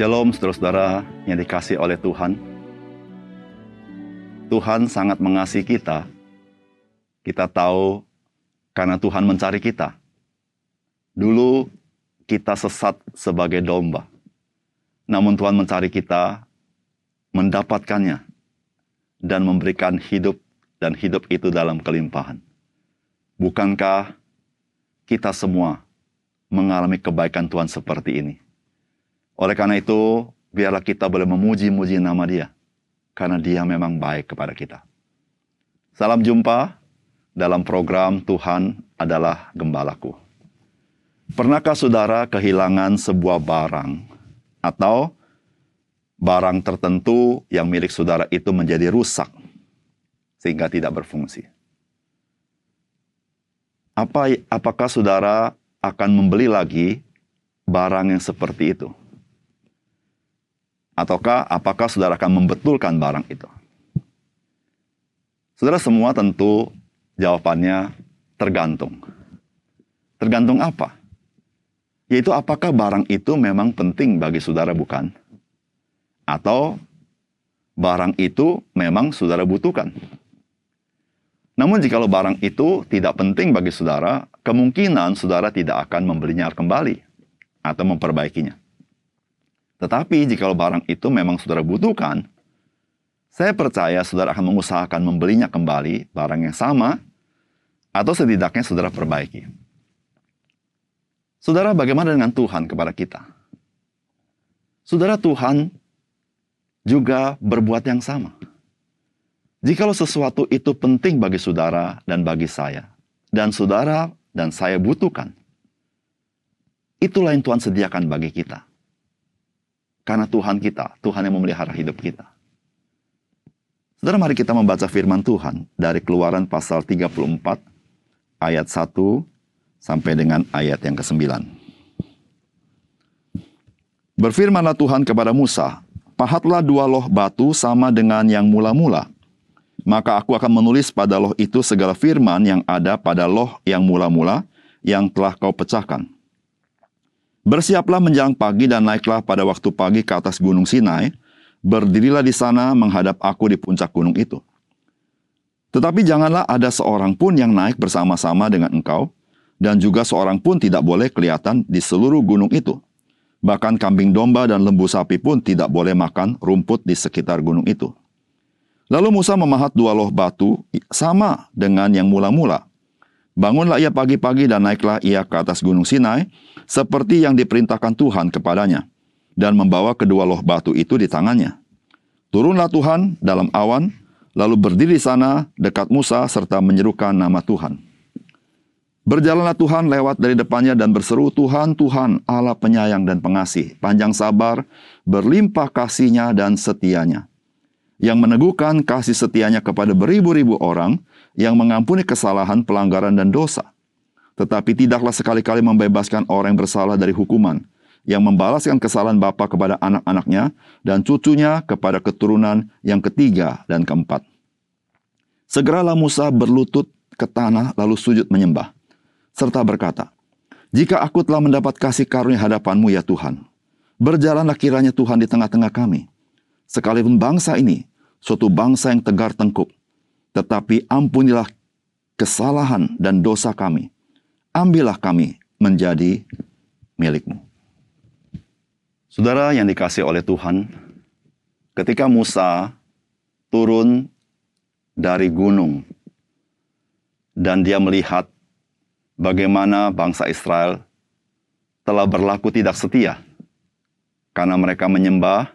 Shalom saudara-saudara yang dikasih oleh Tuhan. Tuhan sangat mengasihi kita. Kita tahu karena Tuhan mencari kita. Dulu kita sesat sebagai domba. Namun Tuhan mencari kita, mendapatkannya, dan memberikan hidup dan hidup itu dalam kelimpahan. Bukankah kita semua mengalami kebaikan Tuhan seperti ini? Oleh karena itu, biarlah kita boleh memuji-muji nama dia. Karena dia memang baik kepada kita. Salam jumpa dalam program Tuhan adalah Gembalaku. Pernahkah saudara kehilangan sebuah barang atau barang tertentu yang milik saudara itu menjadi rusak sehingga tidak berfungsi? Apa apakah saudara akan membeli lagi barang yang seperti itu? Ataukah apakah saudara akan membetulkan barang itu? Saudara semua tentu jawabannya tergantung. Tergantung apa? Yaitu apakah barang itu memang penting bagi saudara bukan? Atau barang itu memang saudara butuhkan? Namun jikalau barang itu tidak penting bagi saudara, kemungkinan saudara tidak akan membelinya kembali atau memperbaikinya. Tetapi jikalau barang itu memang saudara butuhkan, saya percaya saudara akan mengusahakan membelinya kembali barang yang sama atau setidaknya saudara perbaiki. Saudara, bagaimana dengan Tuhan kepada kita? Saudara, Tuhan juga berbuat yang sama. Jikalau sesuatu itu penting bagi saudara dan bagi saya, dan saudara dan saya butuhkan, itulah yang Tuhan sediakan bagi kita. Karena Tuhan kita, Tuhan yang memelihara hidup kita. Saudara, mari kita membaca firman Tuhan dari Keluaran pasal 34 ayat 1 sampai dengan ayat yang ke-9. Berfirmanlah Tuhan kepada Musa, Pahatlah dua loh batu sama dengan yang mula-mula. Maka aku akan menulis pada loh itu segala firman yang ada pada loh yang mula-mula yang telah kau pecahkan. Bersiaplah menjelang pagi dan naiklah pada waktu pagi ke atas gunung Sinai. Berdirilah di sana menghadap aku di puncak gunung itu. Tetapi janganlah ada seorang pun yang naik bersama-sama dengan engkau, dan juga seorang pun tidak boleh kelihatan di seluruh gunung itu. Bahkan kambing domba dan lembu sapi pun tidak boleh makan rumput di sekitar gunung itu. Lalu Musa memahat dua loh batu sama dengan yang mula-mula. Bangunlah ia pagi-pagi dan naiklah ia ke atas gunung Sinai seperti yang diperintahkan Tuhan kepadanya dan membawa kedua loh batu itu di tangannya. Turunlah Tuhan dalam awan lalu berdiri di sana dekat Musa serta menyerukan nama Tuhan. Berjalanlah Tuhan lewat dari depannya dan berseru, Tuhan, Tuhan, Allah penyayang dan pengasih, panjang sabar, berlimpah kasihnya dan setianya. Yang meneguhkan kasih setianya kepada beribu-ribu orang yang mengampuni kesalahan, pelanggaran, dan dosa. Tetapi tidaklah sekali-kali membebaskan orang yang bersalah dari hukuman, yang membalaskan kesalahan bapa kepada anak-anaknya dan cucunya kepada keturunan yang ketiga dan keempat. Segeralah Musa berlutut ke tanah lalu sujud menyembah serta berkata, Jika aku telah mendapat kasih karunia hadapanmu ya Tuhan, berjalanlah kiranya Tuhan di tengah-tengah kami. Sekalipun bangsa ini, suatu bangsa yang tegar tengkuk, tetapi ampunilah kesalahan dan dosa kami. Ambillah kami menjadi milikmu. Saudara yang dikasih oleh Tuhan, ketika Musa turun dari gunung dan dia melihat bagaimana bangsa Israel telah berlaku tidak setia karena mereka menyembah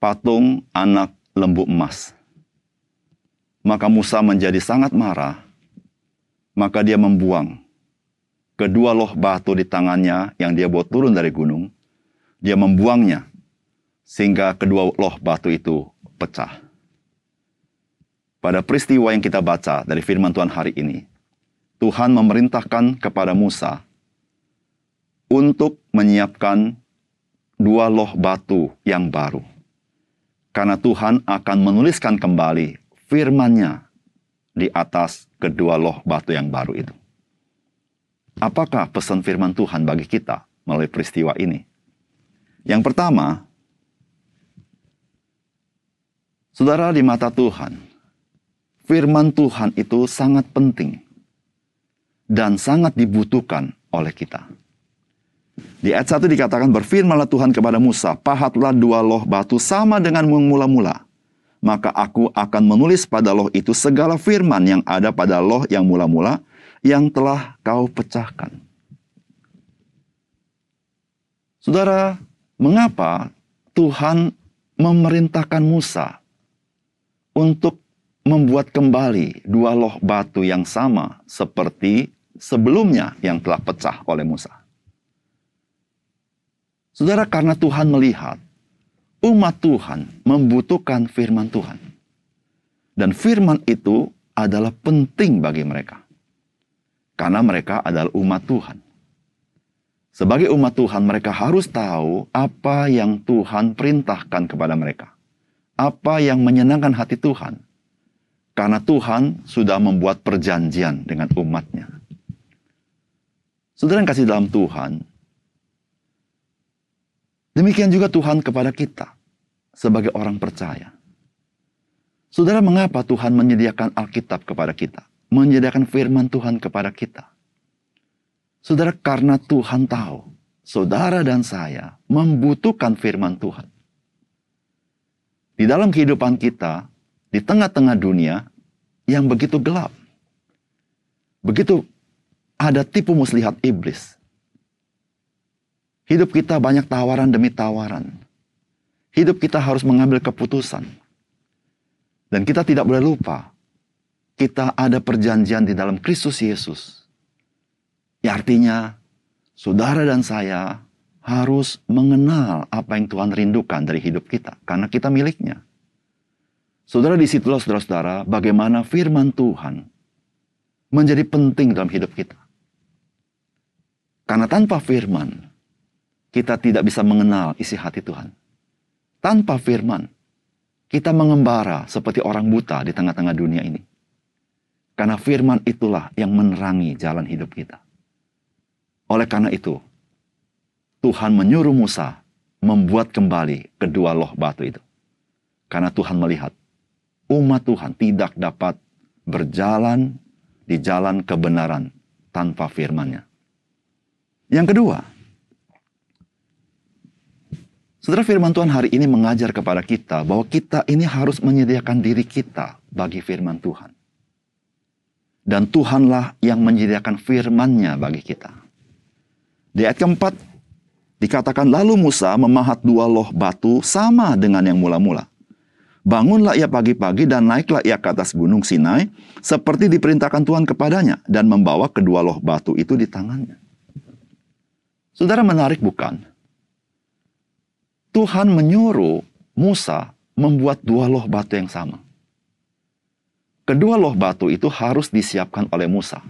patung anak lembu emas. Maka Musa menjadi sangat marah, maka dia membuang kedua loh batu di tangannya yang dia bawa turun dari gunung, dia membuangnya sehingga kedua loh batu itu pecah. Pada peristiwa yang kita baca dari firman Tuhan hari ini, Tuhan memerintahkan kepada Musa untuk menyiapkan dua loh batu yang baru. Karena Tuhan akan menuliskan kembali firman-Nya di atas kedua loh batu yang baru itu. Apakah pesan firman Tuhan bagi kita melalui peristiwa ini? Yang pertama, saudara di mata Tuhan, firman Tuhan itu sangat penting dan sangat dibutuhkan oleh kita. Di ayat 1 dikatakan berfirmanlah Tuhan kepada Musa, pahatlah dua loh batu sama dengan mula-mula. Maka aku akan menulis pada loh itu segala firman yang ada pada loh yang mula-mula yang telah kau pecahkan. Saudara, mengapa Tuhan memerintahkan Musa untuk membuat kembali dua loh batu yang sama seperti sebelumnya yang telah pecah oleh Musa? Saudara, karena Tuhan melihat umat Tuhan membutuhkan firman Tuhan. Dan firman itu adalah penting bagi mereka. Karena mereka adalah umat Tuhan. Sebagai umat Tuhan, mereka harus tahu apa yang Tuhan perintahkan kepada mereka. Apa yang menyenangkan hati Tuhan. Karena Tuhan sudah membuat perjanjian dengan umatnya. Saudara yang kasih dalam Tuhan, demikian juga Tuhan kepada kita sebagai orang percaya. Saudara, mengapa Tuhan menyediakan Alkitab kepada kita? Menyediakan firman Tuhan kepada kita? Saudara, karena Tuhan tahu, saudara dan saya membutuhkan firman Tuhan. Di dalam kehidupan kita, di tengah-tengah dunia yang begitu gelap, begitu ada tipu muslihat iblis. Hidup kita banyak tawaran demi tawaran. Hidup kita harus mengambil keputusan. Dan kita tidak boleh lupa, kita ada perjanjian di dalam Kristus Yesus Ya artinya, saudara dan saya harus mengenal apa yang Tuhan rindukan dari hidup kita. Karena kita miliknya. Saudara di situlah saudara-saudara bagaimana firman Tuhan menjadi penting dalam hidup kita. Karena tanpa firman, kita tidak bisa mengenal isi hati Tuhan. Tanpa firman, kita mengembara seperti orang buta di tengah-tengah dunia ini. Karena firman itulah yang menerangi jalan hidup kita. Oleh karena itu, Tuhan menyuruh Musa membuat kembali kedua loh batu itu. Karena Tuhan melihat umat Tuhan tidak dapat berjalan di jalan kebenaran tanpa firman-Nya. Yang kedua, Saudara firman Tuhan hari ini mengajar kepada kita bahwa kita ini harus menyediakan diri kita bagi firman Tuhan. Dan Tuhanlah yang menyediakan firman-Nya bagi kita. Di ayat keempat dikatakan lalu Musa memahat dua loh batu sama dengan yang mula-mula. Bangunlah ia pagi-pagi dan naiklah ia ke atas gunung Sinai seperti diperintahkan Tuhan kepadanya dan membawa kedua loh batu itu di tangannya. Saudara menarik bukan? Tuhan menyuruh Musa membuat dua loh batu yang sama. Kedua loh batu itu harus disiapkan oleh Musa.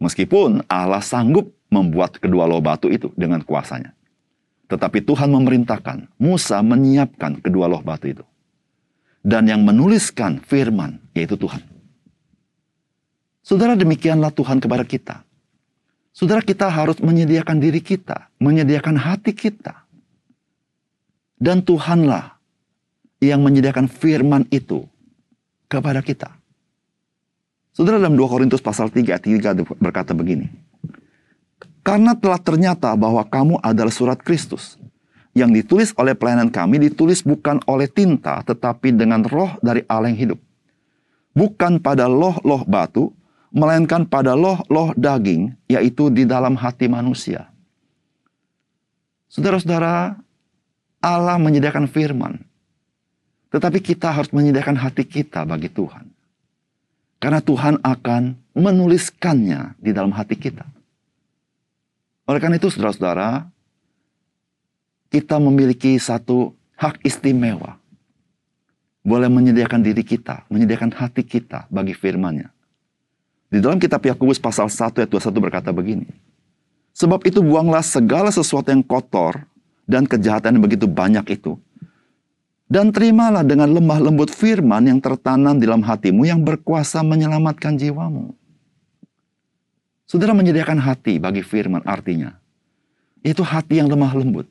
Meskipun Allah sanggup membuat kedua loh batu itu dengan kuasanya. Tetapi Tuhan memerintahkan Musa menyiapkan kedua loh batu itu. Dan yang menuliskan firman yaitu Tuhan. Saudara demikianlah Tuhan kepada kita. Saudara kita harus menyediakan diri kita, menyediakan hati kita. Dan Tuhanlah yang menyediakan firman itu kepada kita. Saudara dalam 2 Korintus pasal 3 ayat 3 berkata begini. Karena telah ternyata bahwa kamu adalah surat Kristus. Yang ditulis oleh pelayanan kami ditulis bukan oleh tinta, tetapi dengan roh dari Allah yang hidup. Bukan pada loh-loh batu, melainkan pada loh-loh daging, yaitu di dalam hati manusia. Saudara-saudara, Allah menyediakan firman. Tetapi kita harus menyediakan hati kita bagi Tuhan. Karena Tuhan akan menuliskannya di dalam hati kita. Oleh karena itu, saudara-saudara, kita memiliki satu hak istimewa. Boleh menyediakan diri kita, menyediakan hati kita bagi firman-Nya. Di dalam kitab Yakobus pasal 1 ayat 21 berkata begini. Sebab itu buanglah segala sesuatu yang kotor dan kejahatan yang begitu banyak itu. Dan terimalah dengan lemah lembut firman yang tertanam di dalam hatimu yang berkuasa menyelamatkan jiwamu. Saudara menyediakan hati bagi firman artinya. Itu hati yang lemah lembut.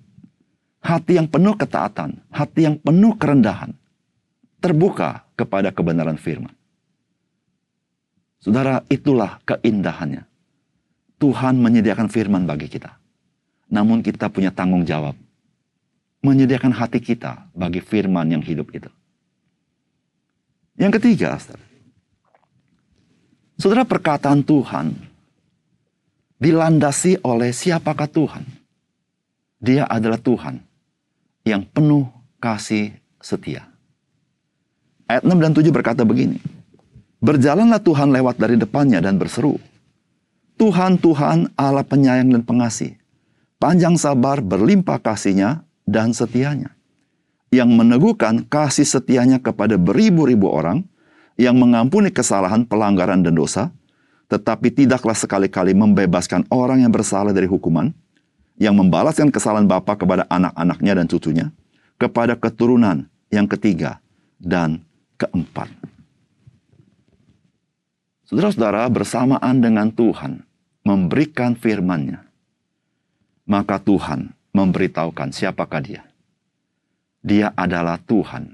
hati yang penuh ketaatan, hati yang penuh kerendahan, terbuka kepada kebenaran firman. Saudara, itulah keindahannya. Tuhan menyediakan firman bagi kita. Namun kita punya tanggung jawab. Menyediakan hati kita bagi firman yang hidup itu. Yang ketiga, saudara perkataan Tuhan dilandasi oleh siapakah Tuhan? Dia adalah Tuhan yang penuh kasih setia. Ayat 6 dan 7 berkata begini, Berjalanlah Tuhan lewat dari depannya dan berseru, Tuhan, Tuhan, Allah penyayang dan pengasih, panjang sabar, berlimpah kasihnya dan setianya, yang meneguhkan kasih setianya kepada beribu-ribu orang, yang mengampuni kesalahan, pelanggaran, dan dosa, tetapi tidaklah sekali-kali membebaskan orang yang bersalah dari hukuman, yang membalaskan kesalahan Bapa kepada anak-anaknya dan cucunya, kepada keturunan yang ketiga dan keempat. Saudara-saudara, bersamaan dengan Tuhan memberikan firman-Nya, maka Tuhan memberitahukan siapakah Dia. Dia adalah Tuhan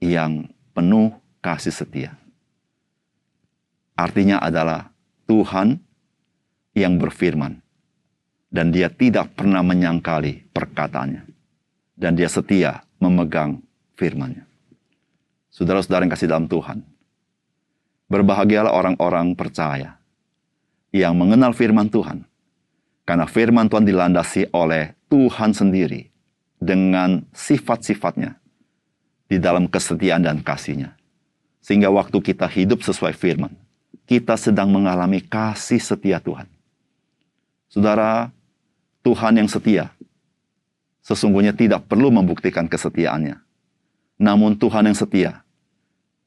yang penuh kasih setia. Artinya adalah Tuhan yang berfirman dan dia tidak pernah menyangkali perkataannya. Dan dia setia memegang firmannya. Saudara-saudara yang kasih dalam Tuhan, berbahagialah orang-orang percaya yang mengenal firman Tuhan. Karena firman Tuhan dilandasi oleh Tuhan sendiri dengan sifat-sifatnya di dalam kesetiaan dan kasihnya. Sehingga waktu kita hidup sesuai firman, kita sedang mengalami kasih setia Tuhan. Saudara, Tuhan yang setia sesungguhnya tidak perlu membuktikan kesetiaannya. Namun Tuhan yang setia,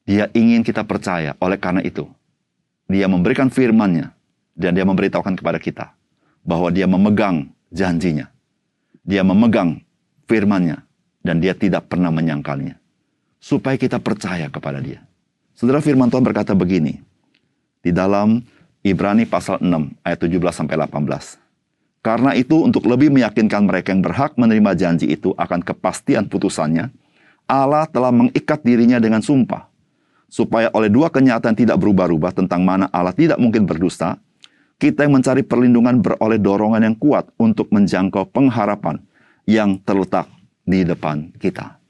dia ingin kita percaya oleh karena itu. Dia memberikan firman-Nya dan dia memberitahukan kepada kita bahwa dia memegang janjinya. Dia memegang firman-Nya dan dia tidak pernah menyangkalnya. Supaya kita percaya kepada dia. Saudara firman Tuhan berkata begini. Di dalam Ibrani pasal 6 ayat 17 sampai 18. Karena itu untuk lebih meyakinkan mereka yang berhak menerima janji itu akan kepastian putusannya, Allah telah mengikat dirinya dengan sumpah, supaya oleh dua kenyataan tidak berubah-ubah tentang mana Allah tidak mungkin berdusta, kita yang mencari perlindungan beroleh dorongan yang kuat untuk menjangkau pengharapan yang terletak di depan kita.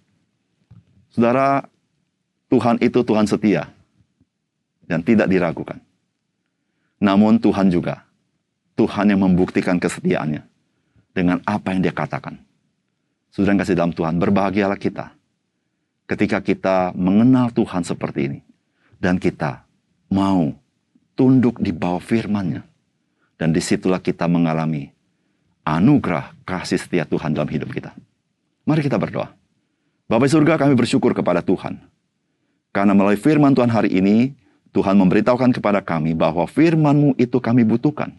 Saudara, Tuhan itu Tuhan setia dan tidak diragukan. Namun Tuhan juga Tuhan yang membuktikan kesetiaannya dengan apa yang dia katakan. Sudah kasih dalam Tuhan, berbahagialah kita ketika kita mengenal Tuhan seperti ini. Dan kita mau tunduk di bawah firman-Nya. Dan di situlah kita mengalami anugerah kasih setia Tuhan dalam hidup kita. Mari kita berdoa. Bapak surga kami bersyukur kepada Tuhan. Karena melalui firman Tuhan hari ini, Tuhan memberitahukan kepada kami bahwa firman-Mu itu kami butuhkan.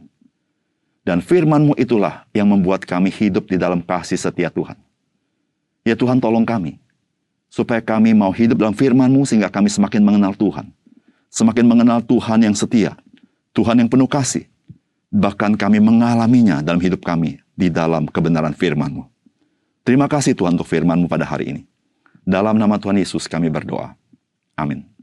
Dan firman-Mu itulah yang membuat kami hidup di dalam kasih setia Tuhan. Ya Tuhan tolong kami, supaya kami mau hidup dalam firman-Mu sehingga kami semakin mengenal Tuhan. Semakin mengenal Tuhan yang setia, Tuhan yang penuh kasih. Bahkan kami mengalaminya dalam hidup kami di dalam kebenaran firman-Mu. Terima kasih Tuhan untuk firman-Mu pada hari ini. Dalam nama Tuhan Yesus kami berdoa. Amin.